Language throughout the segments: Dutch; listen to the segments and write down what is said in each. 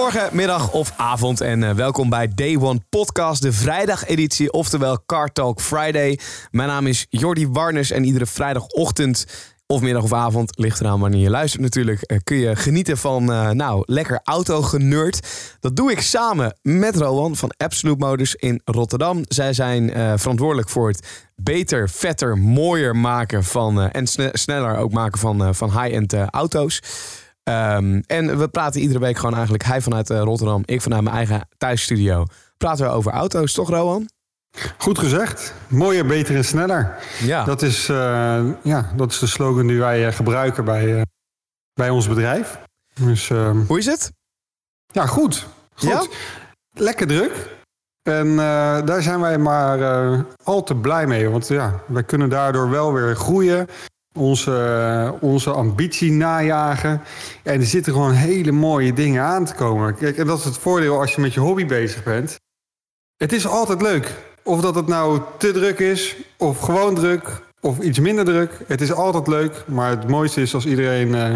Goedemorgen, middag of avond en eh, welkom bij Day One Podcast, de vrijdageditie, oftewel Car Talk Friday. Mijn naam is Jordi Warners en iedere vrijdagochtend of middag of avond, ligt eraan wanneer je luistert natuurlijk, eh, kun je genieten van, eh, nou, lekker autogenerd. Dat doe ik samen met Rowan van Absolute Motors in Rotterdam. Zij zijn verantwoordelijk voor het beter, vetter, mooier maken van, en sne- sneller ook maken van, van high-end auto's. Ehm, en we praten iedere week gewoon eigenlijk, hij vanuit eh, Rotterdam, ik vanuit mijn eigen thuisstudio. Praten we over auto's, toch Rowan? Goed gezegd. Mooier, beter en sneller. Ja. Dat is, eh, ja, dat is de slogan die wij eh, gebruiken bij, bij ons bedrijf. Dus ehm, Hoe is het? ja, goed. goed. Ja? Lekker druk. En daar zijn wij maar eh, al te blij mee. Want ja, wij kunnen daardoor wel weer groeien. Onze, onze ambitie najagen. En er zitten gewoon hele mooie dingen aan te komen. Kijk, en dat is het voordeel als je met je hobby bezig bent. Het is altijd leuk. Of dat het nou te druk is, of gewoon druk, of iets minder druk. Het is altijd leuk. Maar het mooiste is als iedereen, eh,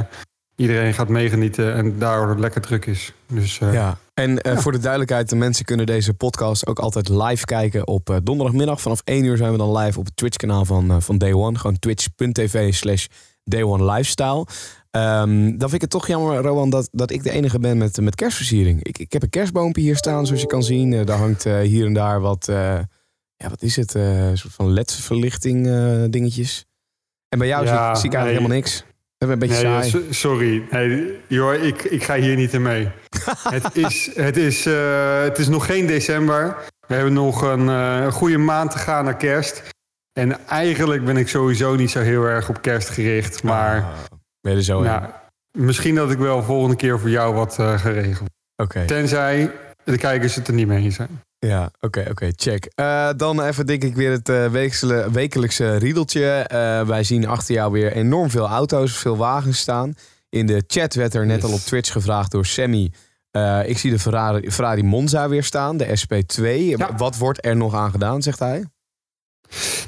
iedereen gaat meegenieten en daardoor het lekker druk is. Dus eh, Ja. En eh, Ja. voor de duidelijkheid, de mensen kunnen deze podcast ook altijd live kijken op eh, donderdagmiddag. Vanaf 1 uur zijn we dan live op het Twitch-kanaal van, van Day One. Gewoon twitch.tv slash Day One Lifestyle. Ehm, dan vind ik het toch jammer, Rowan, dat, dat ik de enige ben met, met kerstversiering. Ik, ik heb een kerstboompje hier staan, zoals je kan zien. Daar hangt hier en daar wat, ja, wat is het? Een soort van LED-verlichting dingetjes. En bij jou Ja, zie, ik- zie ik eigenlijk nee. helemaal niks. Een beetje Nee, saai. so- sorry. Nee, joh, ik, ik ga hier niet in mee. het, is, het, is, eh, het is nog geen december. We hebben nog een eh, goede maand te gaan naar kerst. En eigenlijk ben ik sowieso niet zo heel erg op kerst gericht. Maar Ah, ben je er zo in? nou, misschien dat ik wel volgende keer voor jou wat eh geregeld. Oké. Tenzij de kijkers het er niet mee eens zijn. Ja, oké, oké, check. Eh, dan even denk ik weer het eh, weeksele- wekelijkse riedeltje. Eh, wij zien achter jou weer enorm veel auto's, veel wagens staan. In de chat werd er net al op Twitch gevraagd door Sammy. Ik zie de Ferrari, Ferrari Monza weer staan, de SP2. Ja. Wat wordt er nog aan gedaan, zegt hij?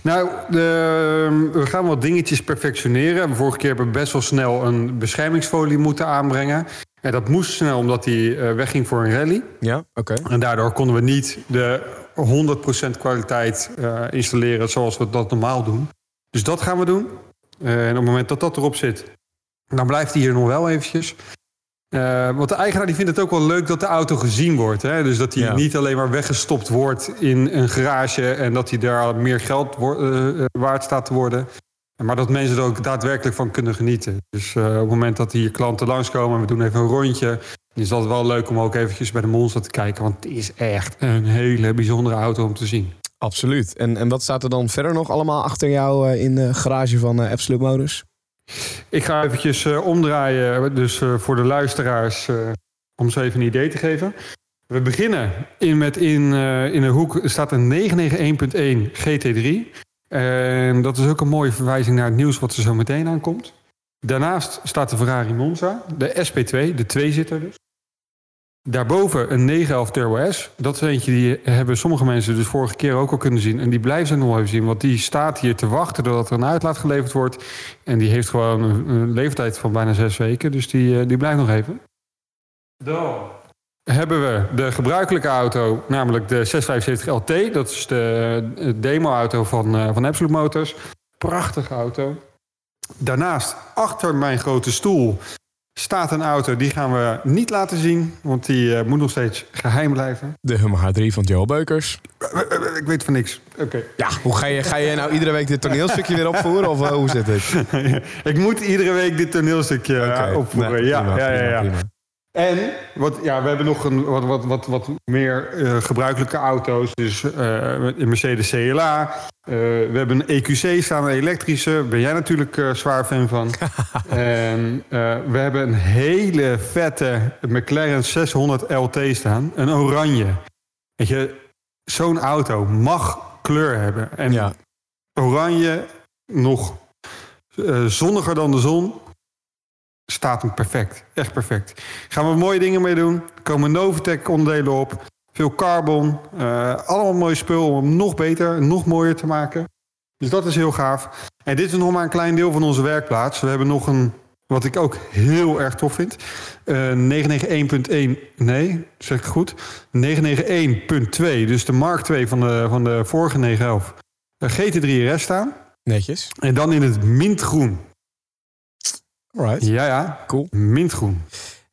Nou, de, we gaan wat dingetjes perfectioneren. Vorige keer hebben we best wel snel een beschermingsfolie moeten aanbrengen. En dat moest snel omdat hij eh, wegging voor een rally. Ja, oké. En daardoor konden we niet de 100% kwaliteit eh, installeren zoals we dat normaal doen. Dus dat gaan we doen. Eh, en op het moment dat dat erop zit, dan blijft hij hier nog wel eventjes. Eh, want de eigenaar die vindt het ook wel leuk dat de auto gezien wordt. Hè? Dus dat hij Ja. niet alleen maar weggestopt wordt in een garage... en dat hij daar meer geld eh, eh, waard staat te worden. Maar dat mensen er ook daadwerkelijk van kunnen genieten. Dus op het moment dat hier klanten langskomen... en we doen even een rondje... dan is dat wel leuk om ook eventjes bij de Monster te kijken. Want het is echt een hele bijzondere auto om te zien. Absoluut. En, en wat staat er dan verder nog allemaal achter jou in de garage van Absolute Motors? Ik ga eventjes eh, omdraaien, dus eh, voor de luisteraars, eh, om ze even een idee te geven. We beginnen in, met in, in een hoek staat een 991.1 GT3. En dat is ook een mooie verwijzing naar het nieuws wat er zo meteen aankomt. Daarnaast staat de Ferrari Monza, de SP2, de tweezitter dus. Daarboven een 911 Turbo. Dat is eentje die hebben sommige mensen dus vorige keer ook al kunnen zien. En die blijven ze nog even zien. Want die staat hier te wachten doordat er een uitlaat geleverd wordt. En die heeft gewoon een, leeftijd van bijna zes weken. Dus die, eh, die blijft nog even. Dan hebben we de gebruikelijke auto, namelijk de 675 LT. Dat is de, de demo-auto van, eh, van Absolute Motors. Prachtige auto. Daarnaast, achter mijn grote stoel, staat een auto. Die gaan we niet laten zien, want die eh, moet nog steeds geheim blijven. De Hummer H3 van Joe Beukers. Eh, eh, Ik weet van niks. Oké. Ja, hoe ga je, ga je nou iedere week dit toneelstukje weer opvoeren? Of hoe zit het? Ik moet iedere week dit toneelstukje Oké, opvoeren. nou, ja, prima, ja, ja, prima, ja. prima. En wat, ja, we hebben nog een, wat, wat, wat, wat meer gebruikelijke auto's. Dus een Mercedes CLA. Eh, we hebben een EQC staan, een elektrische. Ben jij natuurlijk eh, zwaar fan van. en eh, we hebben een hele vette McLaren 600 LT staan. Een oranje. Weet je, zo'n auto mag kleur hebben. En Ja. oranje nog zonniger dan de zon. Staat hem perfect. Echt perfect. Gaan we mooie dingen mee doen. Er komen Novitec onderdelen op. Veel carbon. eh, allemaal mooi spul om hem nog beter, nog mooier te maken. Dus dat is heel gaaf. En dit is nog maar een klein deel van onze werkplaats. We hebben nog een, wat ik ook heel erg tof vind. eh 991.1, nee, zeg ik goed. 991.2, dus de Mark 2 van de, van de vorige 911. Een GT3 RS staan. Netjes. En dan in het mintgroen. Alright. Ja, ja. Cool. Mintgroen.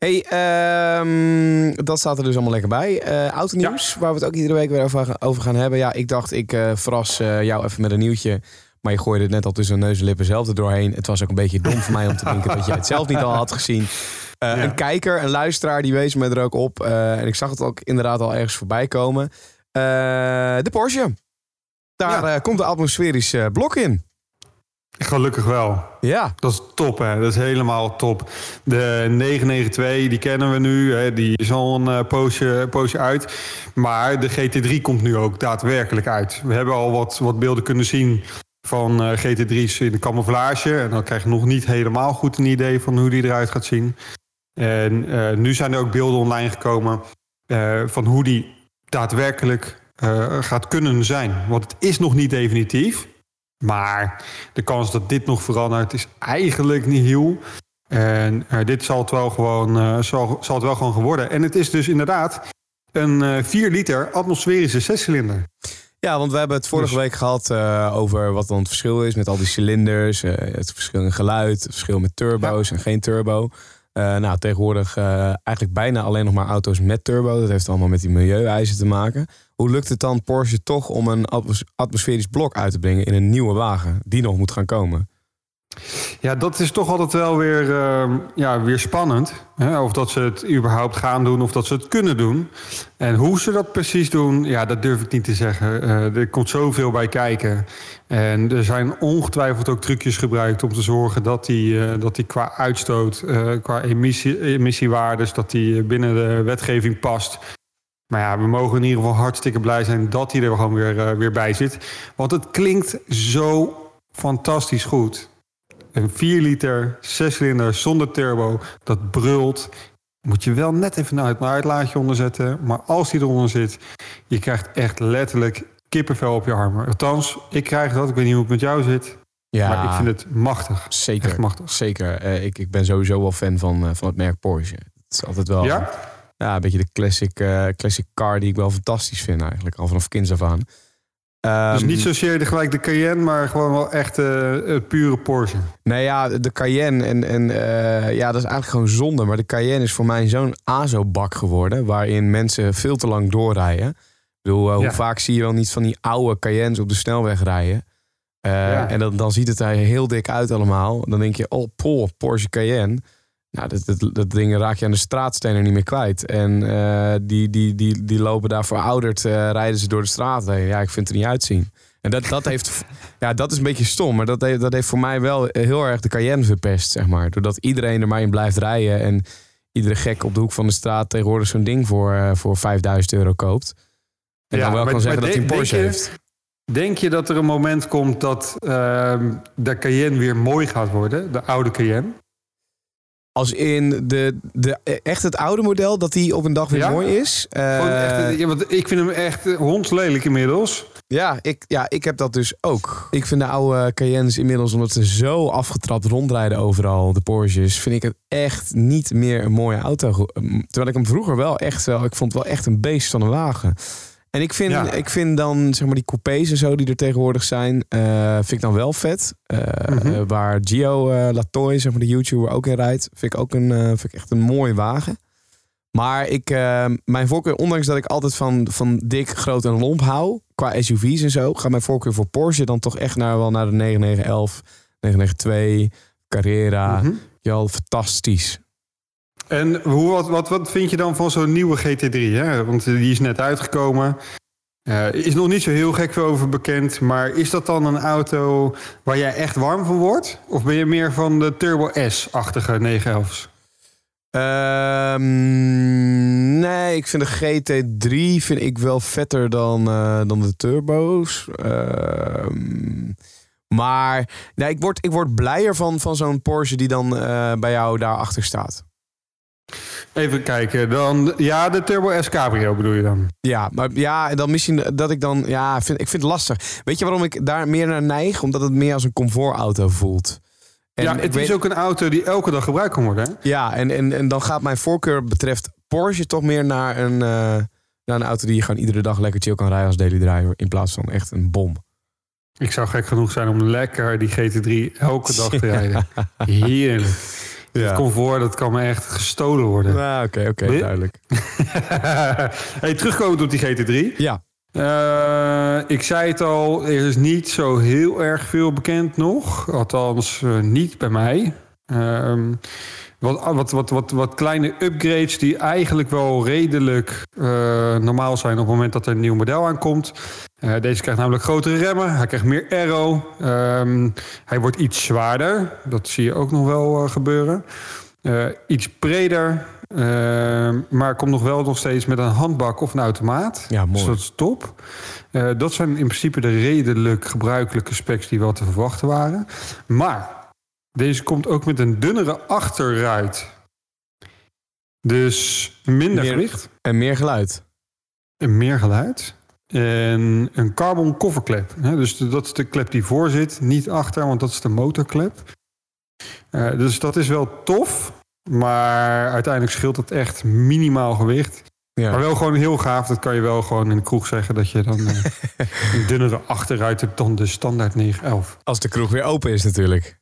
Hey, ehm, dat staat er dus allemaal lekker bij. Eh autonieuws, waar we het ook iedere week weer over, over gaan hebben. Ja, ik dacht, ik eh, verras eh, jou even met een nieuwtje. Maar je gooide het net al tussen neus en lippen zelf er doorheen. Het was ook een beetje dom voor mij om te denken dat jij het zelf niet al had gezien. Ja. Een kijker, een luisteraar, die wees me er ook op. En ik zag het ook inderdaad al ergens voorbij komen. De Porsche. Daar Ja. komt de atmosferische blok in. Gelukkig wel. Ja, Dat is top, hè. Dat is helemaal top. De 992, die kennen we nu. Hè. Die is al een eh, poosje, poosje uit. Maar de GT3 komt nu ook daadwerkelijk uit. We hebben al wat, wat beelden kunnen zien van eh, GT3's in de camouflage. En dan krijg je nog niet helemaal goed een idee van hoe die eruit gaat zien. En eh, nu zijn er ook beelden online gekomen van hoe die daadwerkelijk gaat kunnen zijn. Want het is nog niet definitief. Maar de kans dat dit nog verandert is eigenlijk niet heel. En eh, dit zal het wel gewoon, eh, zal, zal het wel gewoon geworden. En het is dus inderdaad een eh 4 liter atmosferische zescilinder. Ja, want we hebben het vorige Dus- week gehad eh, over wat dan het verschil is met al die cilinders. het verschil in geluid, het verschil met turbo's en geen turbo. Eh, nou, tegenwoordig eh, eigenlijk bijna alleen nog maar auto's met turbo. Dat heeft allemaal met die milieueisen te maken. Hoe lukt het dan Porsche toch om een atmos- atmosferisch blok uit te brengen in een nieuwe wagen die nog moet gaan komen? Ja, dat is toch altijd wel weer, eh, ja, weer spannend. Hè? Of dat ze het überhaupt gaan doen of dat ze het kunnen doen. En hoe ze dat precies doen, ja, dat durf ik niet te zeggen. Eh, er komt zoveel bij kijken. En er zijn ongetwijfeld ook trucjes gebruikt om te zorgen dat die, eh, dat die qua uitstoot, eh, qua emissie, emissiewaardes, dat die binnen de wetgeving past. Maar ja, we mogen in ieder geval hartstikke blij zijn dat hij er gewoon weer, weer bij zit. Want het klinkt zo fantastisch goed. Een 4 liter, 6 cilinder zonder turbo, dat brult. Moet je wel net even een uitlaatje onderzetten. Maar als die eronder zit, je krijgt echt letterlijk kippenvel op je armen. Althans, ik krijg dat. Ik weet niet hoe het met jou zit. Ja, Maar ik vind het machtig. zeker. echt machtig. Zeker. Eh, ik, ik ben sowieso wel fan van, eh, van het merk Porsche. Het is altijd wel Ja? ja, een beetje de classic, eh, classic car die ik wel fantastisch vind eigenlijk. Al vanaf kinds af aan. Dus Ehm, niet zozeer de, gelijk de Cayenne, maar gewoon wel echt het pure Porsche. Nee, ja, de Cayenne. En, en eh, ja, dat is eigenlijk gewoon zonde. Maar de Cayenne is voor mij zo'n ASO-bak geworden. Waarin mensen veel te lang doorrijden. Ik bedoel, hoe Ja. vaak zie je wel niet van die oude Cayennes op de snelweg rijden. Ja. En dan, dan ziet het er heel dik uit allemaal. Dan denk je, oh, poh, Porsche Cayenne. Nou, dat, dat, dat ding raak je aan de straatstenen niet meer kwijt. En eh, die, die, die, die lopen daar verouderd, eh, rijden ze door de straat heen. Ja, ik vind het er niet uitzien. En dat, dat, heeft, ja, dat is een beetje stom. Maar dat heeft, dat heeft voor mij wel heel erg de Cayenne verpest, zeg maar. Doordat iedereen er maar in blijft rijden. En iedere gek op de hoek van de straat tegenwoordig zo'n ding voor, eh, voor 5000 euro koopt. En Ja, dan wel maar- kan zeggen dat hij een Porsche denk je- heeft. Denk je dat er een moment komt dat ehm, de Cayenne weer mooi gaat worden? De oude Cayenne? Als in de, de, echt het oude model, dat die op een dag weer Ja? mooi is. Eh, echt, ja, want ik vind hem echt eh, hondslelijk inmiddels. Ja ik, ja, ik heb dat dus ook. Ik vind de oude Cayennes inmiddels, omdat ze zo afgetrapt rondrijden overal, de Porsches, vind ik het echt niet meer een mooie auto. Terwijl ik hem vroeger wel echt wel, ik vond het wel echt een beest van een wagen. En ik vind, Ja. ik vind dan, zeg maar, die coupés en zo die er tegenwoordig zijn, eh, vind ik dan wel vet. Eh, Mhm. eh, waar Gio eh, Latoy, zeg maar, de YouTuber, ook in rijdt, vind ik ook een, vind ik echt een mooie wagen. Maar ik, mijn voorkeur, ondanks dat ik altijd van, van dik, groot en lomp hou, qua SUV's en zo, gaat mijn voorkeur voor Porsche dan toch echt naar, wel naar de 9911, 992, Carrera. Mhm. Ja, fantastisch. En hoe, wat, wat, wat vind je dan van zo'n nieuwe GT3? Hè? Want die is net uitgekomen. Eh is nog niet zo heel gek over bekend. Maar is dat dan een auto waar jij echt warm van wordt? Of ben je meer van de Turbo S-achtige 911's? Ehm, nee, ik vind de GT3 vind ik wel vetter dan, eh, dan de turbo's. Ehm, maar nee, ik, word, ik word blijer van, van zo'n Porsche die dan eh, bij jou daarachter staat. Even kijken. Dan, ja, de Turbo S Cabrio bedoel je dan? Ja, maar ja, dan misschien dat ik dan... Ja, vind, ik vind het lastig. Weet je waarom ik daar meer naar neig? Omdat het meer als een comfortauto voelt. En ja, het weet- is ook een auto die elke dag gebruikt kan worden. Hè? Ja, en, en, en dan gaat mijn voorkeur betreft Porsche toch meer naar een, eh, naar een auto die je gewoon iedere dag lekker chill kan rijden als daily driver. In plaats van echt een bom. Ik zou gek genoeg zijn om lekker die GT3 elke dag te rijden. Heerlijk. Het comfort, dat kan me echt gestolen worden. Ja, oké, oké, duidelijk. hey, terugkomend op die GT3. Ja, Eh, ik zei het al, er is niet zo heel erg veel bekend nog. Althans, eh, niet bij mij. Ehm, wat, wat, wat, wat, wat kleine upgrades die eigenlijk wel redelijk eh, normaal zijn op het moment dat er een nieuw model aankomt. Eh, deze krijgt namelijk grotere remmen. Hij krijgt meer aero. Ehm, hij wordt iets zwaarder. Dat zie je ook nog wel eh, gebeuren. Iets breder. Ehm, maar komt nog wel nog steeds met een handbak of een automaat. Ja, mooi. Dus dat is top. Dat zijn in principe de redelijk gebruikelijke specs die wel te verwachten waren. Maar deze komt ook met een dunnere achterruit. Dus minder Meer- gewicht en meer geluid. en meer geluid. En een carbon coverklep. Hè, dus dat is de klep die voor zit, niet achter, want dat is de motorklep. Eh, dus dat is wel tof. Maar uiteindelijk scheelt het echt minimaal gewicht. Maar Ja. wel gewoon heel gaaf. Dat kan je wel gewoon in de kroeg zeggen. Dat je dan eh, een dunnere achteruit hebt dan de standaard 911. Als de kroeg weer open is natuurlijk.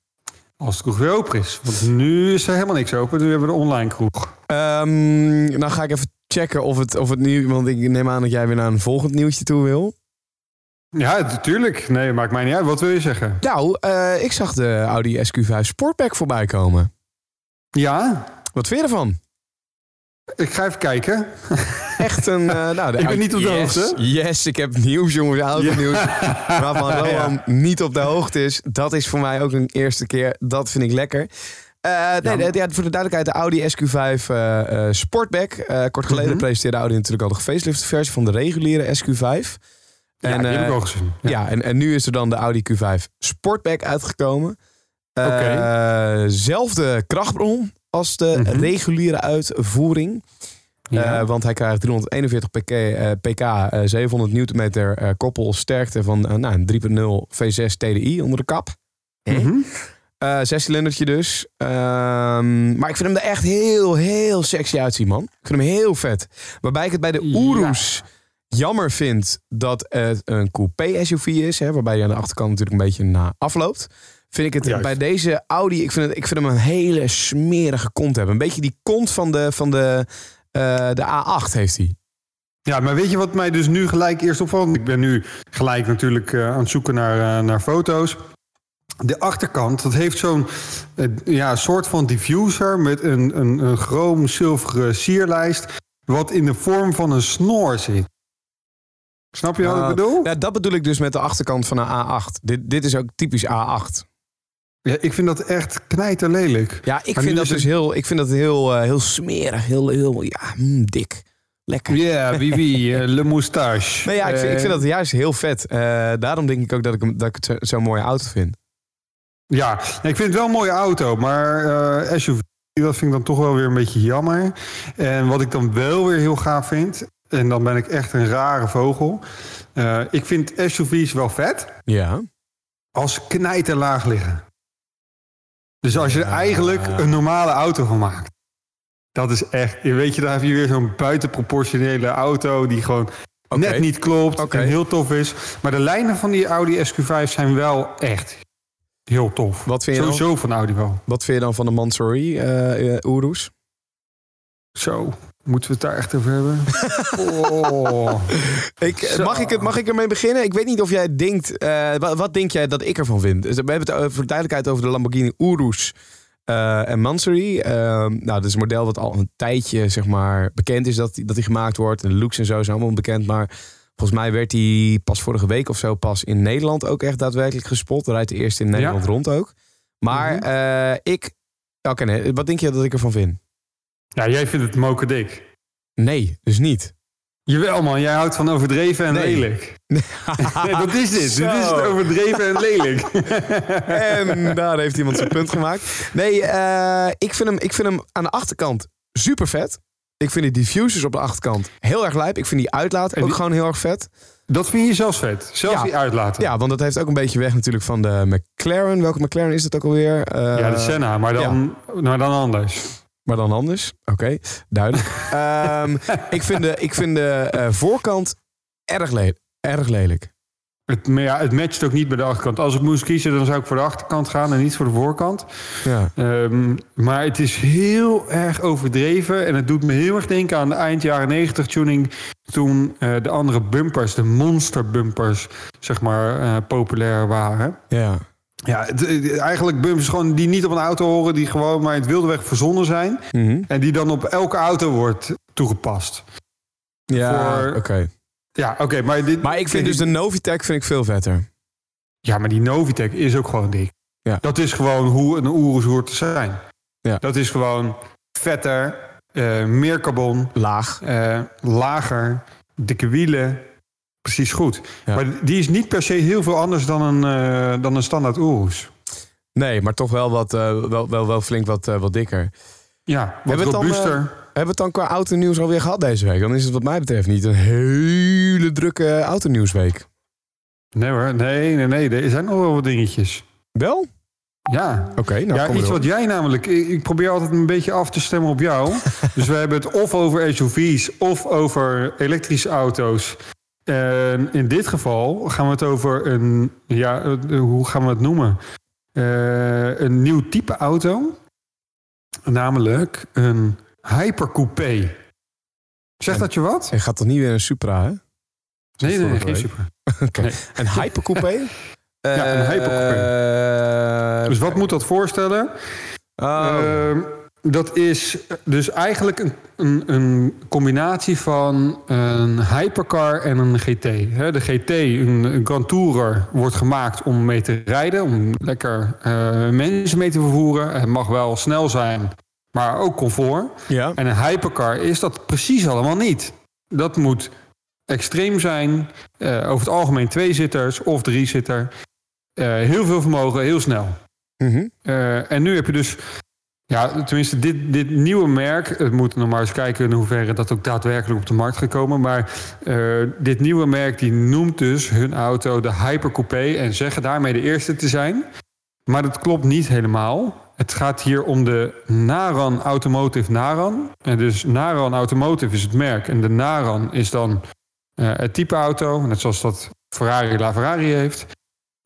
Als de kroeg weer open is. Want nu is er helemaal niks open. Nu hebben we de online kroeg. Ehm dan ga ik even checken of het, of het nu... Want ik neem aan dat jij weer naar een volgend nieuwtje toe wil. Ja, natuurlijk. Nee, maakt mij niet uit. Wat wil je zeggen? Nou, eh, ik zag de Audi SQ5 Sportback voorbij komen. Ja, Wat vind je ervan? ik ga even kijken. Echt een... eh, nou, de Ik ben niet op de yes, hoogte. Yes, ik heb nieuws, jongens. Autonieuws. Waarvan Rowan niet op de hoogte is. Dat is voor mij ook een eerste keer. Dat vind ik lekker. Eh, nee, ja, voor de duidelijkheid, de Audi SQ5 eh, eh, Sportback. Eh, kort geleden Mhm. presenteerde Audi natuurlijk al de facelifte versie van de reguliere SQ5. Ja, En, die heb ik al gezien. Ja, en, en nu is er dan de Audi Q5 Sportback uitgekomen. Oké. Zelfde krachtbron als de Mhm. reguliere uitvoering. Ja. Eh, want hij krijgt 341 pk, eh, pk eh, 700 newtonmeter koppelsterkte van nou, een 3.0 V6 TDI onder de kap. Mhm. Eh zescilindertje dus. Ehm, maar ik vind hem er echt heel, heel sexy uitzien, man. Ik vind hem heel vet. Waarbij ik het bij de Ja. Urus jammer vind dat het een coupé SUV is. Hè, waarbij je aan de achterkant natuurlijk een beetje na afloopt. Vind ik het Juist. bij deze Audi, ik vind, het, ik vind hem een hele smerige kont hebben. Een beetje die kont van de, van de, de A8 heeft hij. Ja, maar weet je wat mij dus nu gelijk eerst opvalt? Ik ben nu gelijk natuurlijk eh, aan het zoeken naar, eh, naar foto's. De achterkant, dat heeft zo'n eh, ja, soort van diffuser met een, een, een chroom zilveren sierlijst. Wat in de vorm van een snor zit. Snap je wat Ah, ik bedoel? Ja, dat bedoel ik dus met de achterkant van een A8. Dit, dit is ook typisch A8. Ja, ik vind dat echt knijterlelijk. Ja, ik Maar vind dat is dus het- heel, ik vind dat heel, eh, heel smerig. Heel, heel ja, mm, dik. Lekker. Ja, wie wie, eh, le moustache. Nee, ja, ik, vind, ik vind Eh, dat juist heel vet. Daarom denk ik ook dat ik, hem, dat ik het zo- zo'n mooie auto vind. Ja, nee, ik vind het wel een mooie auto, maar SUV, dat vind ik dan toch wel weer een beetje jammer. En wat ik dan wel weer heel gaaf vind, en dan ben ik echt een rare vogel. ik vind SUV's wel vet Ja. als knijterlaag liggen. Dus als je er Ja. eigenlijk een normale auto van maakt. Dat is echt, weet je, daar heb je weer zo'n buitenproportionele auto die gewoon net niet klopt en heel tof is. Maar de lijnen van die Audi SQ5 zijn wel echt heel tof. Wat vind je dan? Sowieso van Audi wel. Wat vind je dan van de Mansory eh eh, Urus? Zo, moeten we het daar echt over hebben? oh. Ik, Zo. mag, ik het, mag ik ermee beginnen? Ik weet niet of jij denkt... eh, wat, wat denk jij dat ik ervan vind? Dus we hebben het over, voor de duidelijkheid over de Lamborghini Urus eh, en Mansory. Eh, nou, dat is een model wat al een tijdje zeg maar, bekend is dat dat die gemaakt wordt. En de looks en zo zijn allemaal bekend. Maar volgens mij werd die pas vorige week of zo pas in Nederland ook echt daadwerkelijk gespot. Rijdt de eerste in Nederland Ja. rond ook. Maar Mhm. eh, ik... Oké, nee, wat denk je dat ik ervan vind? Ja, jij vindt het moken dik. Nee, dus niet. Jawel man, jij houdt van overdreven en Nee. lelijk. Nee, dat is dit. Dit is het overdreven en lelijk. En daar heeft iemand zijn punt gemaakt. Nee, eh, ik, vind hem, ik vind hem aan de achterkant super vet. Ik vind de diffusers op de achterkant heel erg lijp. Ik vind die uitlaat ook die- gewoon heel erg vet. Dat vind je zelfs vet. Zelfs Ja. die uitlaten. Ja, want dat heeft ook een beetje weg natuurlijk van de McLaren. Welke McLaren is dat ook alweer? Eh, Ja, de Senna, maar dan, maar dan anders. Maar dan anders. Oké, duidelijk. Ehm, ik vind de, ik vind de eh, voorkant erg, le- erg lelijk. Het, maar ja, het matcht ook niet bij de achterkant. Als ik moest kiezen, dan zou ik voor de achterkant gaan en niet voor de voorkant. Ja. Ehm, maar het is heel erg overdreven. En het doet me heel erg denken aan de eind jaren 90 tuning. Toen eh, de andere bumpers, de monster bumpers, zeg maar, eh, populair waren. ja. Ja, het- eigenlijk bumpers gewoon die niet op een auto horen, die gewoon maar in het wilde weg verzonnen zijn. Mhm. En die dan op elke auto wordt toegepast. Ja, Voor- oké. Ja, oké, maar dit. Maar ik vind dus de Novitec vind ik veel vetter. Ja, maar die Novitec is ook gewoon dik. Ja. Dat is gewoon hoe een hoort te zijn. Ja. Dat is gewoon vetter, eh, meer carbon, Laag. eh, lager, dikke wielen. Precies goed. Ja. Maar die is niet per se heel veel anders dan een, eh, dan een standaard Urus. Nee, maar toch wel, wat, eh, wel, wel, wel flink wat, eh, wat dikker. Ja, wat Hebben we het dan, robuuster. Hebben we het dan qua autonieuws alweer gehad deze week? Dan is het wat mij betreft niet een hele drukke autonieuwsweek. Nee hoor, nee, nee, nee. Er zijn nog wel wat dingetjes. Wel? Ja, Oké, nou ja, iets wat jij namelijk... Ik, ik probeer altijd een beetje af te stemmen op jou. dus we hebben het of over SUV's of over elektrische auto's. En in dit geval gaan we het over een... Ja, eh, hoe gaan we het noemen? Eh, een nieuw type auto. Namelijk een hypercoupé. Zegt dat je wat? Je gaat toch niet weer een Supra, hè? Nee, nee, geen. Nee. Een hypercoupé? Ja, een hypercoupé. Eh, Dus wat moet dat voorstellen? oh, Ehm, dat is dus eigenlijk een, een, een combinatie van een hypercar en een GT. De GT, een, een Grand Tourer, wordt gemaakt om mee te rijden, om lekker eh, mensen mee te vervoeren. Het mag wel snel zijn, maar ook comfort. ja. En een hypercar is dat precies allemaal niet. Dat moet extreem zijn, eh, over het algemeen tweezitters of driezitter. Eh heel veel vermogen, heel snel. Mhm. En nu heb je dus, ja, tenminste, dit, dit nieuwe merk. Het moet nog maar eens kijken in hoeverre dat ook daadwerkelijk op de markt gekomen. Maar eh, dit nieuwe merk die noemt dus hun auto de Hypercoupé en zeggen daarmee de eerste te zijn. Maar dat klopt niet helemaal. Het gaat hier om de Naran Automotive Naran. En dus Naran Automotive is het merk. En de Naran is dan eh, het type auto. Net zoals dat Ferrari La Ferrari heeft.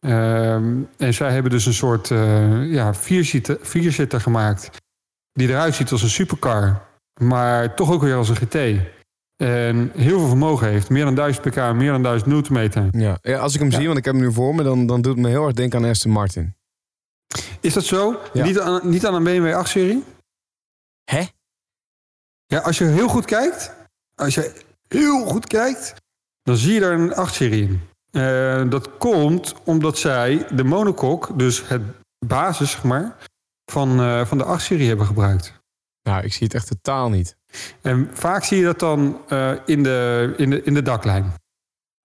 Ehm, en zij hebben dus een soort eh ja, vierzitter, vierzitter gemaakt. Die eruit ziet als een supercar. Maar toch ook weer als een GT. En heel veel vermogen heeft. Meer dan 1000 pk, meer dan 1000 newtonmeter. Ja. ja, als ik hem Ja. zie, want ik heb hem nu voor me, dan, dan doet het me heel erg denken aan Aston Martin. Is dat zo? Ja. Niet, aan, niet aan een BMW 8-serie? Hè? Ja, als je heel goed kijkt. Als je heel goed kijkt. Dan zie je daar een 8-serie in. Eh, dat komt omdat zij de monocoque, dus het basis, zeg maar, van, eh, van de 8-serie hebben gebruikt. Nou, ik zie het echt totaal niet. En vaak zie je dat dan eh, in, de, in, de, in de daklijn.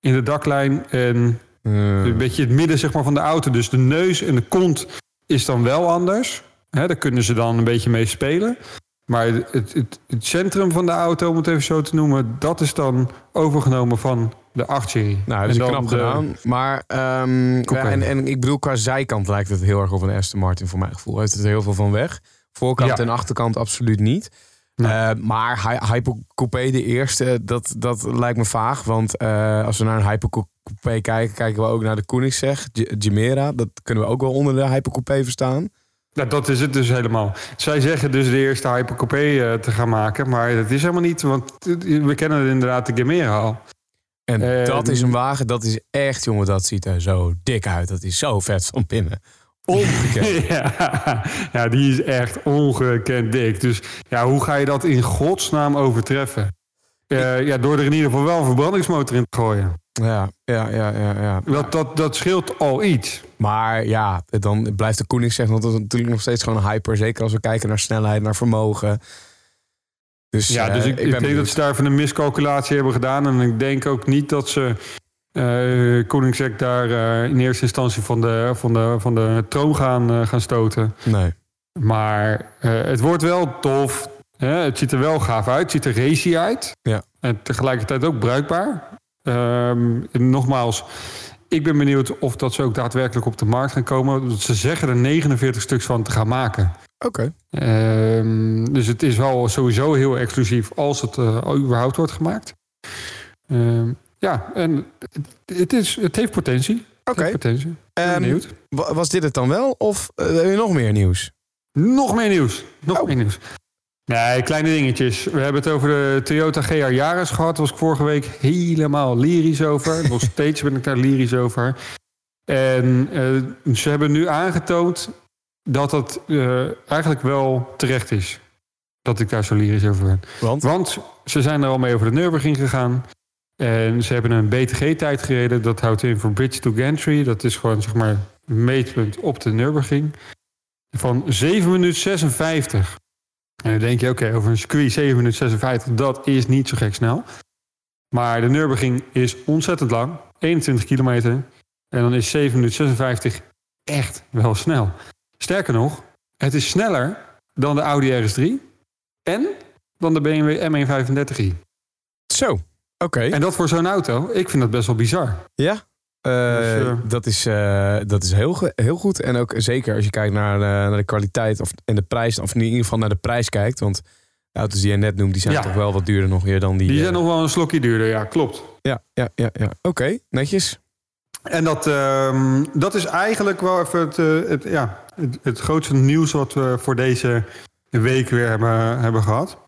In de daklijn en een beetje het midden zeg maar, van de auto. Dus de neus en de kont is dan wel anders. Hè, daar kunnen ze dan een beetje mee spelen. Maar het, het, het centrum van de auto, om het even zo te noemen... dat is dan overgenomen van de 8-serie. nou, dat is knap de- gedaan. Maar, ehm, ja, en, en ik bedoel, qua zijkant lijkt het heel erg op een Aston Martin voor mijn gevoel. Heeft het er heel veel van weg. Voorkant Ja. en achterkant absoluut niet. Nee. Eh, maar Hy- Hypercoupé, de eerste, dat, dat lijkt me vaag. Want eh, als we naar een Hypercoupé kijken, kijken we ook naar de Koenigsegg, Gemera. Dat kunnen we ook wel onder de Hypercoupé verstaan. Nou, dat is het dus helemaal. Zij zeggen dus de eerste Hypercoupé eh, te gaan maken. Maar dat is helemaal niet, want we kennen inderdaad de Gemera al. En Eh, dat is een wagen, dat is echt, jongen, dat ziet er zo dik uit. Dat is zo vet van binnen. Ongekend. Ja, ja, die is echt ongekend dik. Dus ja, hoe ga je dat in godsnaam overtreffen? Eh, ja, door er in ieder geval wel een verbrandingsmotor in te gooien. ja, ja, ja, ja, ja. Dat, dat, dat scheelt al iets. Maar ja, dan blijft de Koenigsegg want dat is natuurlijk nog steeds gewoon een hyper. Zeker als we kijken naar snelheid, naar vermogen. Dus, Ja, eh, dus ik, ik, denk benieuwd. dat ze daar even een miscalculatie hebben gedaan. En ik denk ook niet dat ze Koenigsegg daar eh, in eerste instantie van de, van de, van de troon gaan, gaan stoten. Nee. Maar het wordt wel tof. Hè? Het ziet er wel gaaf uit. Het ziet er racy uit. Ja. En tegelijkertijd ook bruikbaar. Ehm, nogmaals, ik ben benieuwd of dat ze ook daadwerkelijk op de markt gaan komen. Ze zeggen er 49 stuks van te gaan maken. Oké. Ehm, dus het is wel sowieso heel exclusief als het eh, überhaupt wordt gemaakt. Ehm, ja, en het, het, is, het heeft potentie. Oké. ben Ehm, benieuwd. wa- Was dit het dan wel? Of je nog meer nieuws? Nog meer nieuws. Nog Oh. meer nieuws. Nee, kleine dingetjes. We hebben het over de Toyota GR Yaris gehad. Daar was ik vorige week helemaal lyrisch over. Nog steeds ben ik daar lyrisch over. En eh, ze hebben nu aangetoond dat dat eh, eigenlijk wel terecht is. Dat ik daar zo lyrisch over ben. Want? Want ze zijn er al mee over de Nürburgring gegaan. En ze hebben een BTG-tijd gereden. Dat houdt in voor Bridge to Gantry. Dat is gewoon zeg maar meetpunt op de Nürburgring. Van 7 minuten 56. En dan denk je, oké, over een circuit 7 minuten 56, dat is niet zo gek snel. Maar de Nürburgring is ontzettend lang. 21 kilometer. En dan is 7 minuten 56 echt wel snel. Sterker nog, het is sneller dan de Audi RS3 en dan de BMW M135i. Zo. Oké. En dat voor zo'n auto, ik vind dat best wel bizar. Ja. Eh, Dus, eh, dat is, eh, dat is heel, heel goed. En ook zeker als je kijkt naar, naar de kwaliteit of, en de prijs. Of in ieder geval naar de prijs kijkt. Want de auto's die je net noemt, die zijn Ja. toch wel wat duurder nog weer dan die. Die zijn nog wel een slokje duurder, ja, klopt. Ja, ja, ja. ja. Oké, netjes. En dat, ehm, dat is eigenlijk wel even het, eh, het, ja, het, het grootste nieuws wat we voor deze week weer hebben, hebben gehad.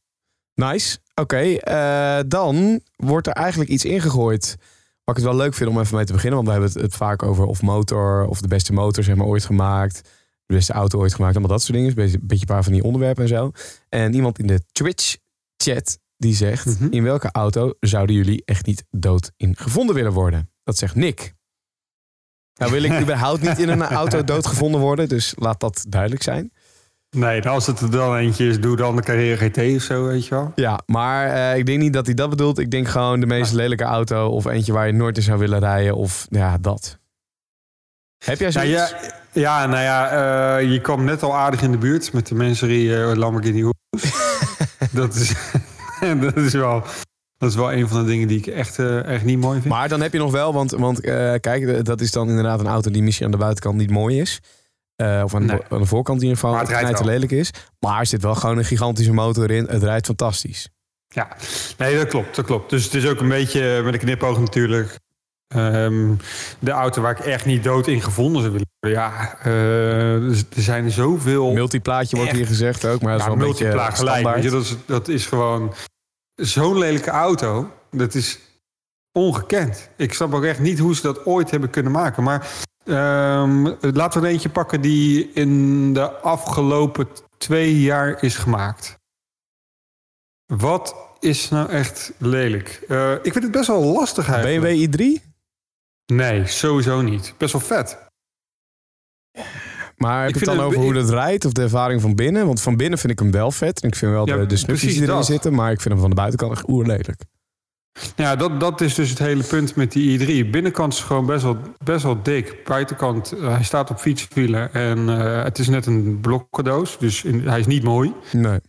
Nice. Oké, eh, dan wordt er eigenlijk iets ingegooid. Wat ik het wel leuk vind om even mee te beginnen. Want we hebben het, het vaak over of motor of de beste motor zeg maar, ooit gemaakt. De beste auto ooit gemaakt. Allemaal dat soort dingen. Een beetje, een paar van die onderwerpen en zo. En iemand in de Twitch-chat die zegt... Mhm. In welke auto zouden jullie echt niet dood in gevonden willen worden? Dat zegt Nick. Nou wil ik überhaupt niet in een auto doodgevonden worden. Dus laat dat duidelijk zijn. Nee, nou, als het er dan eentje is, doe dan de Carrera GT of zo, weet je wel. Ja, maar eh, ik denk niet dat hij dat bedoelt. Ik denk gewoon de meest lelijke auto of eentje waar je nooit in zou willen rijden of ja, dat. Heb jij Nou, zoiets? ja, ja, nou ja, eh, je kwam net al aardig in de buurt met de Mansory eh, Lamborghini Urus. dat, is, dat, is wel, dat is wel een van de dingen die ik echt, eh, echt niet mooi vind. Maar dan heb je nog wel, want, want eh, kijk, dat is dan inderdaad een auto die misschien aan de buitenkant niet mooi is. Eh, of aan de, aan de voorkant in ieder geval wel. lelijk is. Maar er zit wel gewoon een gigantische motor in. Het rijdt fantastisch. Ja, nee, dat klopt, dat klopt. Dus het is ook een beetje met een knipoog natuurlijk. Ehm, de auto waar ik echt niet dood in gevonden zou willen. Ja, dus er zijn zoveel... Multiplaatje wordt Echt? hier gezegd ook, maar dat is wel een beetje standaard. Weet je, dat, is, dat is gewoon zo'n lelijke auto. Dat is ongekend. Ik snap ook echt niet hoe ze dat ooit hebben kunnen maken. Maar ehm, laten we er eentje pakken die in de afgelopen twee jaar is gemaakt. Wat is nou echt lelijk? Eh, ik vind het best wel lastig eigenlijk. BMW i3? Nee, sowieso niet. Best wel vet. Maar heb Ik je het dan het- over hoe dat rijdt of de ervaring van binnen? Want van binnen vind ik hem wel vet. En ik vind wel Ja, de, de snufjes die erin dat. zitten. Maar ik vind hem van de buitenkant echt oerlelijk. Ja, dat, dat is dus het hele punt met die i3. Binnenkant is gewoon best wel, best wel dik. Buitenkant, eh, hij staat op fietswielen en eh, het is net een blokkendoos. Dus in- hij is niet mooi. Nee.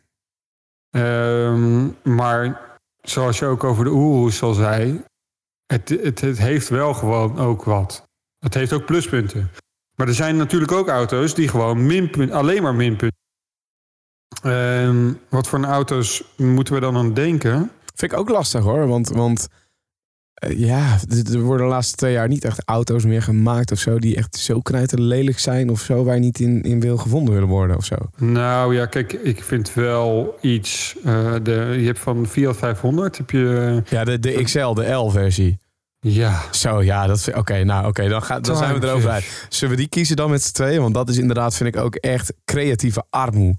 Ehm, maar zoals je ook over de Urus al zei... Het, het, het heeft wel gewoon ook wat. Het heeft ook pluspunten. Maar er zijn natuurlijk ook auto's die gewoon minpunt, alleen maar minpunten. Ehm, wat voor een auto's moeten we dan aan denken? Vind ik ook lastig hoor. Want, want eh, ja, er worden de laatste twee jaar niet echt auto's meer gemaakt of zo. Die echt zo lelijk zijn of zo. Waar je niet in, in wil gevonden willen worden of zo. Nou ja, kijk, ik vind wel iets. eh, de, je hebt van Fiat 500 heb je. Ja, de, de XL, de L-versie. Ja, Zo, ja, Oké, nou oké, dan, gaan- dan zijn we erover uit. Zullen we die kiezen dan met z'n tweeën? Want dat is inderdaad, vind ik ook echt creatieve armoe.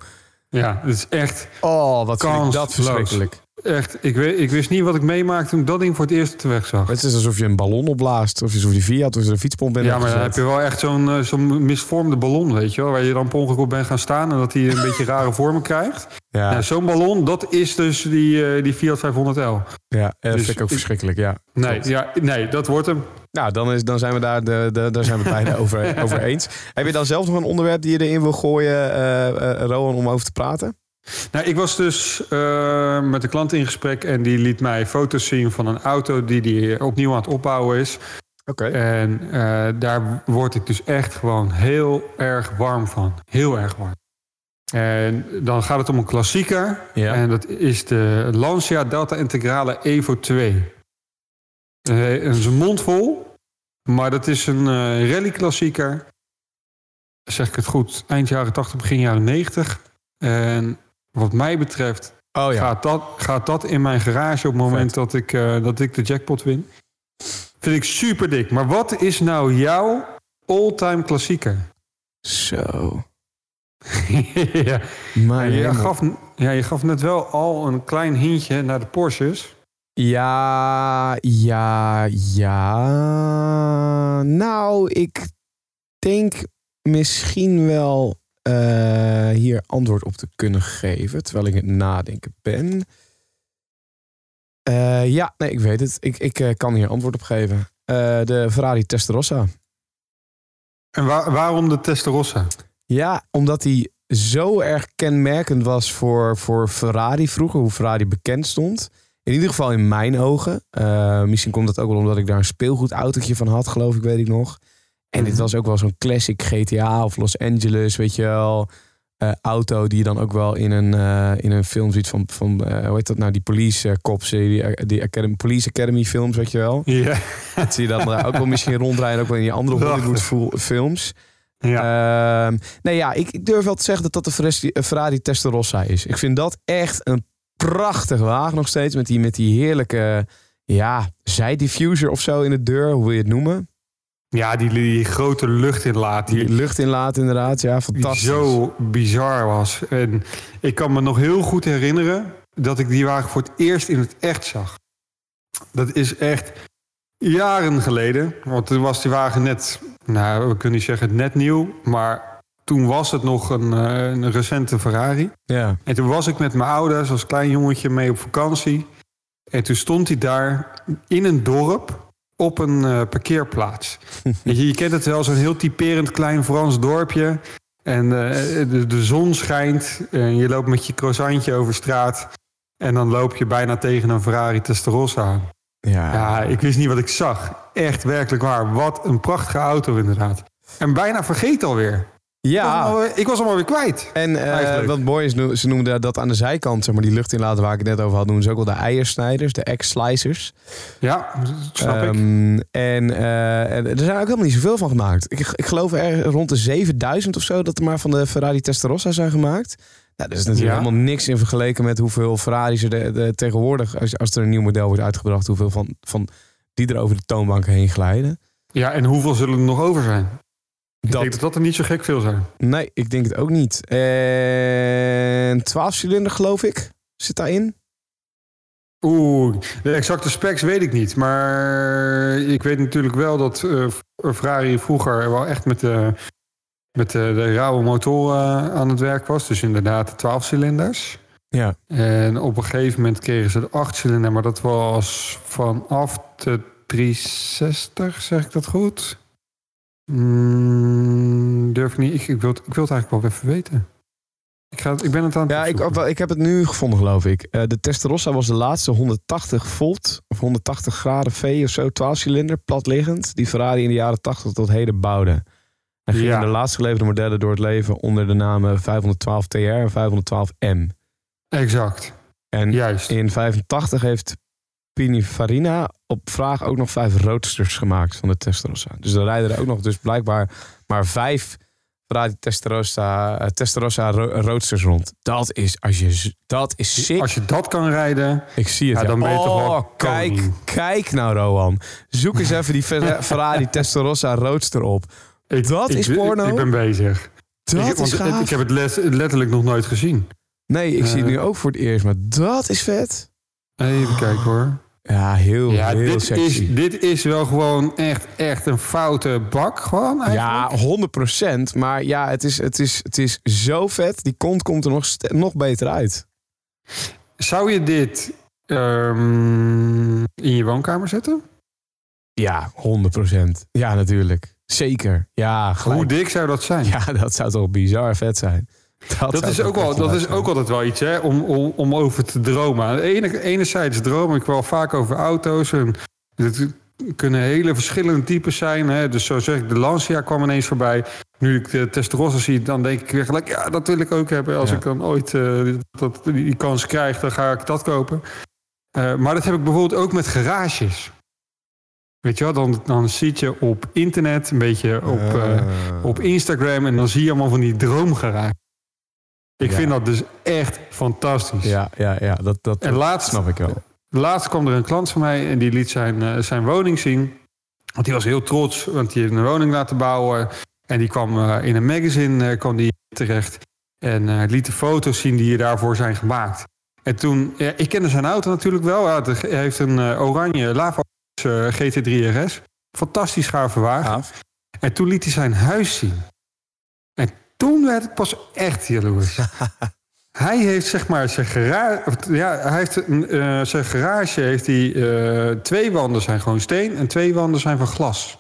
ja, het is echt Oh, wat vind ik dat verschrikkelijk. Echt, ik, weet, ik wist niet wat ik meemaakte toen ik dat ding voor het eerst weg zag. Het is alsof je een ballon opblaast. Of alsof je Fiat of een fietspomp bent Ja, maar dan heb je wel echt zo'n eh, zo'n misvormde ballon, weet je wel. Waar je dan per ongeluk op bent gaan staan en dat hij een beetje rare vormen krijgt. Ja, Nou, zo'n ballon, dat is dus die, eh, die Fiat 500L. ja, dat dus vind ik ook ik- verschrikkelijk, ja. Nee, ja, nee, dat wordt hem. Nou, dan, is, dan zijn we daar, de, de, daar zijn we bijna over, over eens. Heb je dan zelf nog een onderwerp die je erin wil gooien, Rowan, om over te praten? Nou, ik was dus eh, met een klant in gesprek en die liet mij foto's zien van een auto die die opnieuw aan het opbouwen is. Oké. En eh, daar word ik dus echt gewoon heel erg warm van. Heel erg warm. En dan gaat het om een klassieker. Ja. En dat is de Lancia Delta Integrale Evo 2. Eh, is een mond vol. Maar dat is een rally-klassieker. Zeg ik het goed? Eind jaren 80, begin jaren 90. En wat mij betreft Oh ja. gaat, dat, gaat dat in mijn garage op het moment Vet. dat ik, eh, dat ik de jackpot win. Vind ik super dik. Maar wat is nou jouw all-time klassieker? Zo. ja, Maar je, gaf, ja, je gaf net wel al een klein hintje naar de Porsches. Ja, ja, ja. Nou, ik denk misschien wel eh, hier antwoord op te kunnen geven, terwijl ik het nadenken ben. Eh, ja, nee, ik weet het. Ik, ik eh, kan hier antwoord op geven. De Ferrari Testarossa. En waar- waarom de Testarossa? Ja, omdat hij zo erg kenmerkend was voor, voor Ferrari vroeger, hoe Ferrari bekend stond. In ieder geval in mijn ogen. Misschien komt dat ook wel omdat ik daar een speelgoedautootje van had, geloof ik, weet ik nog. En dit Mhm. was ook wel zo'n classic GTA of Los Angeles, weet je wel. eh, auto die je dan ook wel in een, eh, in een film ziet van, van eh, hoe heet dat nou, die police cops, die, die Academy, Police Academy films, weet je wel. Ja. Dat zie je dan daar ook wel misschien rondrijden, ook wel in die andere. Hollywood films. ja. Ehm, nee, ja, ik, ik durf wel te zeggen dat dat de Ferrari, Ferrari Testarossa is. Ik vind dat echt een prachtig wagen nog steeds. Met die, met die heerlijke ja, zijdiffuser of zo in de deur. Hoe wil je het noemen? Ja, die, die grote luchtinlaat. Die Die, lucht inlaat inderdaad. Ja, die fantastisch. zo bizar was. En ik kan me nog heel goed herinneren dat ik die wagen voor het eerst in het echt zag. Dat is echt jaren geleden. Want toen was die wagen net, nou, we kunnen niet zeggen net nieuw, maar toen was het nog een, eh, een recente Ferrari. Ja. En toen was ik met mijn ouders als klein jongetje mee op vakantie. En toen stond hij daar in een dorp op een eh, parkeerplaats. Je, je kent het wel, zo'n heel typerend klein Frans dorpje. En eh, de, de zon schijnt en je loopt met je croissantje over straat. En dan loop je bijna tegen een Ferrari Testarossa aan. Ja. Ja, ik wist niet wat ik zag. Echt werkelijk waar. Wat een prachtige auto inderdaad. En bijna vergeten alweer. Ik was hem ja. alweer, ik was hem alweer kwijt. En eh, wat mooi is, ze noemden dat aan de zijkant, zeg maar, die lucht inlaten waar ik het net over had, noemen ze ook wel de eiersnijders, de egg-slicers. Ja, snap ik. Ehm, En, eh, en er zijn ook helemaal niet zoveel van gemaakt. Ik, ik geloof er rond de 7000 of zo dat er maar van de Ferrari Testarossa zijn gemaakt. Nou, dat is natuurlijk Ja. helemaal niks in vergeleken met hoeveel Ferraris er de, de- tegenwoordig, als, als er een nieuw model wordt uitgebracht, hoeveel van, van die er over de toonbanken heen glijden. Ja, en hoeveel zullen er nog over zijn? Ik Dat- denk dat dat er niet zo gek veel zijn. Nee, ik denk het ook niet. En 12 cilinder geloof ik zit daarin. Oeh, de exacte specs weet ik niet. Maar ik weet natuurlijk wel dat eh, Ferrari vroeger wel echt met de, met de, de rauwe motor eh, aan het werk was. Dus inderdaad de 12 cilinders. Ja. En op een gegeven moment kregen ze de 8 cilinder. Maar dat was vanaf de 360, zeg ik dat goed? Mm, durf ik niet. Ik, ik, wil, het- ik wil het eigenlijk wel even weten. Ik, ga, het- ik ben het aan het Ja, ik, wel, ik heb het nu gevonden, geloof ik. Eh, de Testarossa was de laatste 180 volt of 180 graden V of zo, 12 cilinder, platliggend, die Ferrari in de jaren 80 tot heden bouwde. En gingen Ja. de laatst geleverde modellen door het leven onder de namen 512 TR en 512M. Exact, En juist. in 85 heeft Pininfarina op vraag ook nog vijf roadsters gemaakt van de Testarossa. Dus er rijden er ook nog dus blijkbaar maar vijf Ferrari Testarossa, eh, Testarossa ro- roadsters rond. Dat is, als je, dat is sick. Als je dat kan rijden, Ik zie het. Ja, dan ben je oh, toch wel kijk, koning. kijk nou, Rowan. Zoek eens even die Fer- Ferrari Testarossa roadster op. Ik, Dat ik- is porno? Ik ben bezig. Dat ik, is gaaf. ik heb het les- letterlijk nog nooit gezien. Nee, ik zie het Eh. nu ook voor het eerst, maar dat is vet. Even kijken hoor. Ja, heel, Ja, heel dit sexy. is, dit is wel gewoon echt, echt een foute bak. Gewoon Ja, eigenlijk. 100%. Maar ja, het is, het, is, het is zo vet. Die kont komt er nog, nog beter uit. Zou je dit ehm, in je woonkamer zetten? Ja, 100%. Ja, natuurlijk. Zeker. Ja, gelijk. Hoe dik zou dat zijn? Ja, dat zou toch bizar vet zijn. Dat is, ook wel, dat is ook altijd wel iets, hè, om, om, om over te dromen. Aan de ene, enerzijds droom ik wel vaak over auto's. En het kunnen hele verschillende types zijn. Hè. Dus zo zeg ik, de Lancia kwam ineens voorbij. Nu ik de Testarossa zie, dan denk ik weer gelijk... ja, dat wil ik ook hebben. Als Ja. ik dan ooit eh, dat, die kans krijg, dan ga ik dat kopen. Eh, maar dat heb ik bijvoorbeeld ook met garages. Weet je wel, dan, dan zit je op internet, een beetje op, eh, Ah. op Instagram... en dan zie je allemaal van die droomgarages. Ik Ja. vind dat dus echt fantastisch. Ja, ja, ja. Dat, dat, En dat laatst, snap ik wel. laatst kwam er een klant van mij en die liet zijn, eh, zijn woning zien. Want die was heel trots, want die heeft een woning laten bouwen. En die kwam eh, in een magazine eh, kwam die terecht. En eh, liet de foto's zien die daarvoor zijn gemaakt. En toen, ja, ik kende zijn auto natuurlijk wel. Ja, hij heeft een eh, oranje Lava eh, GT3 RS. Fantastisch gave wagen. En toen liet hij zijn huis zien. En toen werd ik pas echt jaloers. hij heeft zeg maar zijn garage... Ja, hij heeft eh, zijn garage heeft hij... eh, twee wanden zijn gewoon steen en twee wanden zijn van glas.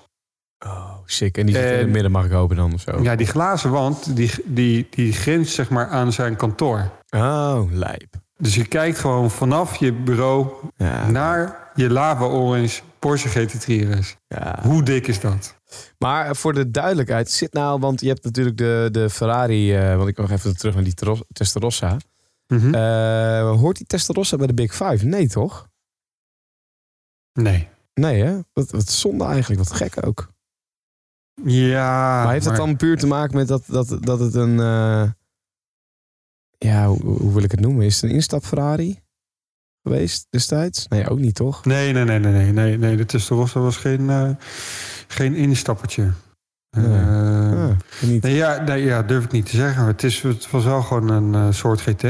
Oh, sick. En die zit in het midden, mag ik hopen dan of zo? Ja, die glazen wand, die, die, die grenst zeg maar aan zijn kantoor. Oh, lijp. Dus je kijkt gewoon vanaf je bureau Ja, naar je lava orange Porsche GT3 RS. ja. Hoe dik is dat? Maar voor de duidelijkheid, zit nou, want je hebt natuurlijk de, de Ferrari, eh, want ik nog even terug naar die Testarossa. Mhm. Eh, hoort die Testarossa bij de Big Five? Nee, toch? nee. Nee, hè? Wat, wat zonde eigenlijk, wat gek ook. Ja, maar heeft het dan puur te maken met dat, dat, dat het een... eh, ja, hoe, hoe wil ik het noemen? Is het een instap Ferrari geweest destijds? Nee, ook niet, toch? Nee, nee, nee, nee, nee, nee, nee. De Testarossa was geen, eh, geen instappertje. Nee. Eh, Ah, nee, ja, nee, ja, durf ik niet te zeggen. Het, is, het was wel gewoon een eh, soort GT.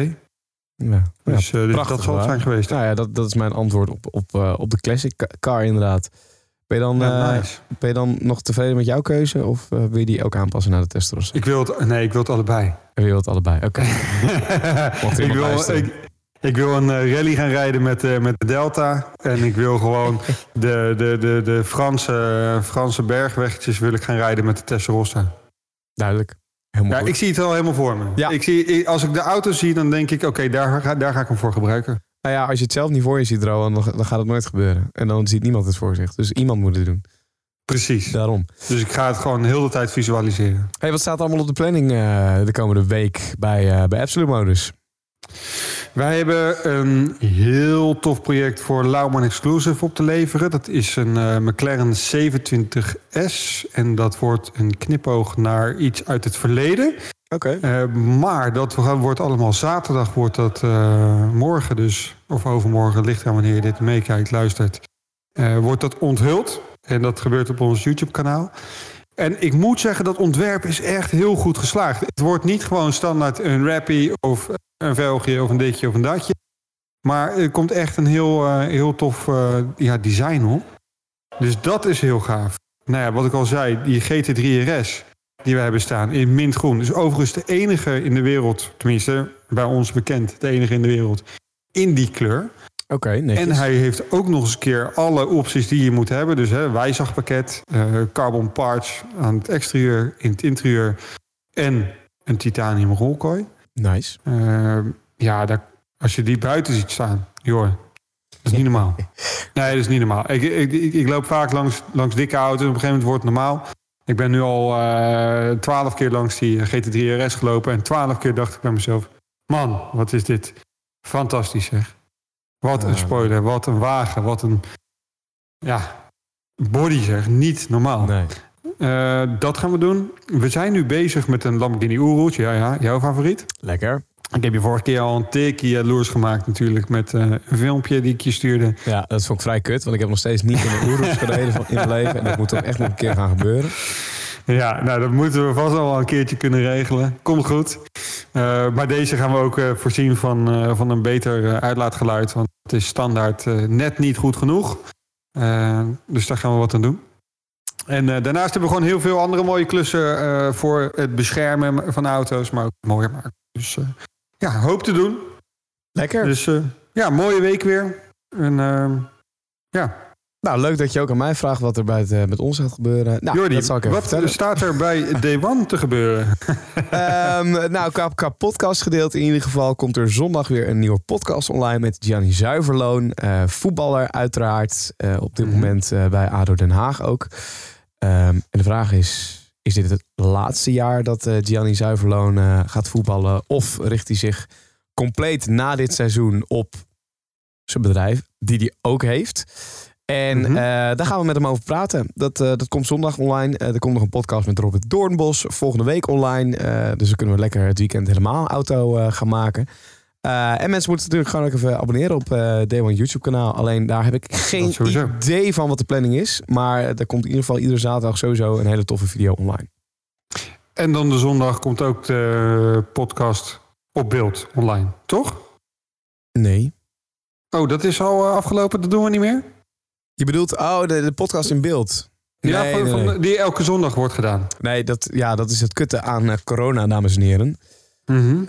Ja. Dus, eh, dus dat zal het zijn geweest. Nou ja, dat, dat is mijn antwoord op, op, op de classic ca- car inderdaad. Ben je, dan, Ja, nice. ben je dan nog tevreden met jouw keuze? Of wil je die ook aanpassen naar de Testarossa? Ik wil het, nee, ik wil het allebei. En wil het allebei? Oké. Ik, wil, ik, ik wil een eh, rally gaan rijden met, eh, met de Delta. En ik wil gewoon de, de, de, de Franse, Franse bergweggetjes wil ik gaan rijden met de Testarossa. Duidelijk. Helemaal Ja, goed. ik zie het al helemaal voor me. Ja. Ik zie, als ik de auto zie, dan denk ik, oké, daar, ga- daar ga ik hem voor gebruiken. Nou ja, als je het zelf niet voor je ziet, Rowan, dan, dan gaat het nooit gebeuren. En dan ziet niemand het voor zich. Dus iemand moet het doen. Precies. Daarom. Dus ik ga het gewoon heel de tijd visualiseren. Hey, wat staat er allemaal op de planning eh, de komende week bij, eh, bij Absolute Modus? Wij hebben een heel tof project voor Lauman Exclusive op te leveren. Dat is een eh, McLaren 27S. En dat wordt een knipoog naar iets uit het verleden. Oké. Eh, maar dat wordt allemaal zaterdag, wordt dat eh, morgen dus, of overmorgen, ligt aan wanneer je dit meekijkt, luistert, wordt dat onthuld. En dat gebeurt op ons YouTube-kanaal. En ik moet zeggen, dat ontwerp is echt heel goed geslaagd. Het wordt niet gewoon standaard een rappie of een velgje of een ditje of een datje. Maar er komt echt een heel, eh, heel tof eh, ja, design op. Dus dat is heel gaaf. Nou ja, wat ik al zei, die GT3 RS die we hebben staan in mintgroen. is overigens de enige in de wereld, tenminste bij ons bekend, de enige in de wereld, in die kleur. Oké, netjes. En hij heeft ook nog eens een keer alle opties die je moet hebben. Dus hè, wijzagpakket, eh, carbon parts aan het exterieur, in het interieur en een titanium rolkooi. Nice. Eh, ja, daar, als je die buiten ziet staan, joh, dat is niet normaal. Nee, dat is niet normaal. Ik, ik, ik, ik loop vaak langs, langs dikke auto's. Op een gegeven moment wordt het normaal. Ik ben nu al eh, twaalf keer langs die GT3 RS gelopen. En twaalf keer dacht ik bij mezelf... Man, wat is dit? Fantastisch zeg. Wat een spoiler, wat een wagen, wat een... Ja, body zeg. Niet normaal. Nee. Eh, dat gaan we doen. We zijn nu bezig met een Lamborghini Urus. Ja, ja, jouw favoriet. Lekker. Ik heb je vorige keer al een tikkie jaloers gemaakt natuurlijk... met eh, een filmpje die ik je stuurde. Ja, dat vond ik vrij kut, want ik heb nog steeds niet in de Urus gereden van in mijn leven. En dat moet toch echt nog een keer gaan gebeuren. Ja, nou dat moeten we vast al wel een keertje kunnen regelen. Komt goed. Eh, maar deze gaan we ook eh, voorzien van, eh, van een beter uitlaatgeluid. Want het is standaard net niet goed genoeg. Dus daar gaan we wat aan doen. En daarnaast hebben we gewoon heel veel andere mooie klussen voor het beschermen van auto's, maar ook mooier maken. Dus ja, hoop te doen. Lekker. Dus ja, mooie week weer. En ja, Nou, leuk dat je ook aan mij vraagt wat er bij het, eh, met ons gaat gebeuren. Nou, Jordi, dat zal ik even wat vertellen. staat er bij Day One te gebeuren? Ehm, nou, qua, qua podcastgedeelte in ieder geval komt er zondag weer een nieuwe podcast online met Gianni Zuiverloon. eh, voetballer uiteraard. eh, op dit Mhm. moment bij ADO Den Haag ook. Ehm, en de vraag is, is dit het laatste jaar dat Gianni Zuiverloon gaat voetballen? Of richt hij zich compleet na dit seizoen op zijn bedrijf, die hij ook heeft? En Mhm. eh, daar gaan we met hem over praten. Dat, eh, dat komt zondag online. Eh, er komt nog een podcast met Robert Doornbos. Volgende week online. Dus dan kunnen we lekker het weekend helemaal auto gaan maken. En mensen moeten natuurlijk gewoon ook even abonneren op Day One YouTube kanaal. Alleen daar heb ik geen idee van wat de planning is. Maar er komt in ieder geval iedere zaterdag sowieso een hele toffe video online. En dan de zondag komt ook de podcast op beeld online, toch? Nee. Oh, dat is al afgelopen, dat doen we niet meer? Je bedoelt, oh, de, de podcast in beeld. ja, Nee, van, nee, van- nee. die elke zondag wordt gedaan. Nee, dat, ja, dat is het kutte aan eh, corona, dames en heren. Mhm. Eh,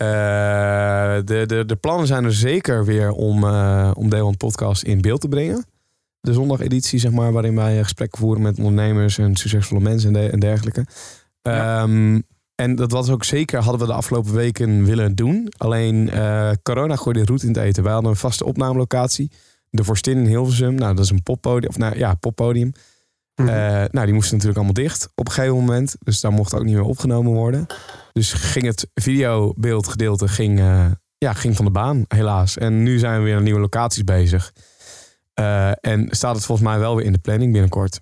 de, de, de plannen zijn er zeker weer om, eh om Podcast in beeld te brengen. De zondageditie, zeg maar, waarin wij gesprekken voeren met ondernemers en succesvolle mensen en, de- en dergelijke. Ja. Ehm, en dat was ook zeker, hadden we de afgelopen weken willen doen. Alleen corona gooide de route in het eten. Wij hadden een vaste opnamelocatie. De Vorstin in Hilversum. Nou, dat is een poppodium. Of nou ja, poppodium. Mhm. Eh, nou, die moesten natuurlijk allemaal dicht op een gegeven moment. Dus daar mocht ook niet meer opgenomen worden. Dus ging het videobeeldgedeelte ging, eh, ja, ging van de baan, helaas. En nu zijn we weer aan nieuwe locaties bezig. Eh, en staat het volgens mij wel weer in de planning binnenkort.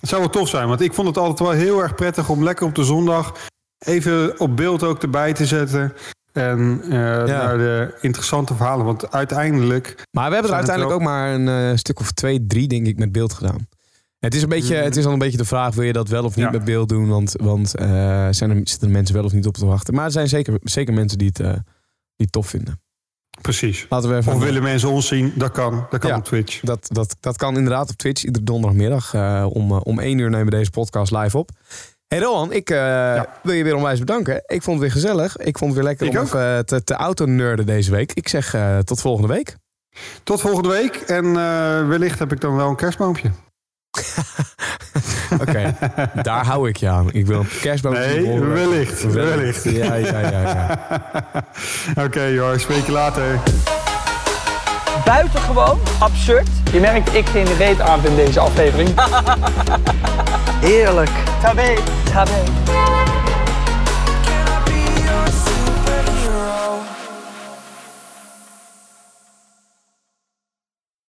Het zou wel tof zijn, want ik vond het altijd wel heel erg prettig om lekker op de zondag even op beeld ook erbij te zetten. En eh, naar de interessante verhalen. Want uiteindelijk. Maar we hebben er uiteindelijk ook maar een eh, stuk of twee, drie, denk ik, met beeld gedaan. Het is, een beetje, Mhm. het is dan een beetje de vraag, wil je dat wel of niet Ja. met beeld doen? Want, want eh, zijn er, zitten er mensen wel of niet op te wachten? Maar er zijn zeker, zeker mensen die het, die het tof vinden. Precies. Laten we even... Of willen mensen ons zien? Dat kan. Dat kan Ja. op Twitch. Dat, dat, dat kan inderdaad op Twitch. Iedere donderdagmiddag om, om 1 uur nemen we deze podcast live op. Hey Rohan, ik eh, wil je weer onwijs bedanken. Ik vond het weer gezellig. Ik vond het weer lekker Ik om ook. even te, te auto-nerden deze week. Ik zeg eh, tot volgende week. Tot volgende week. En eh, wellicht heb ik dan wel een kerstboompje. Oké, daar hou ik je aan. Ik wil een kerstboom Nee, wellicht. Wellicht. Ja, ja, ja. ja. Oké, joh. Spreek je later. Buitengewoon absurd. Je merkt ik geen reet aan in deze aflevering. Heerlijk. Tabé. Tabé.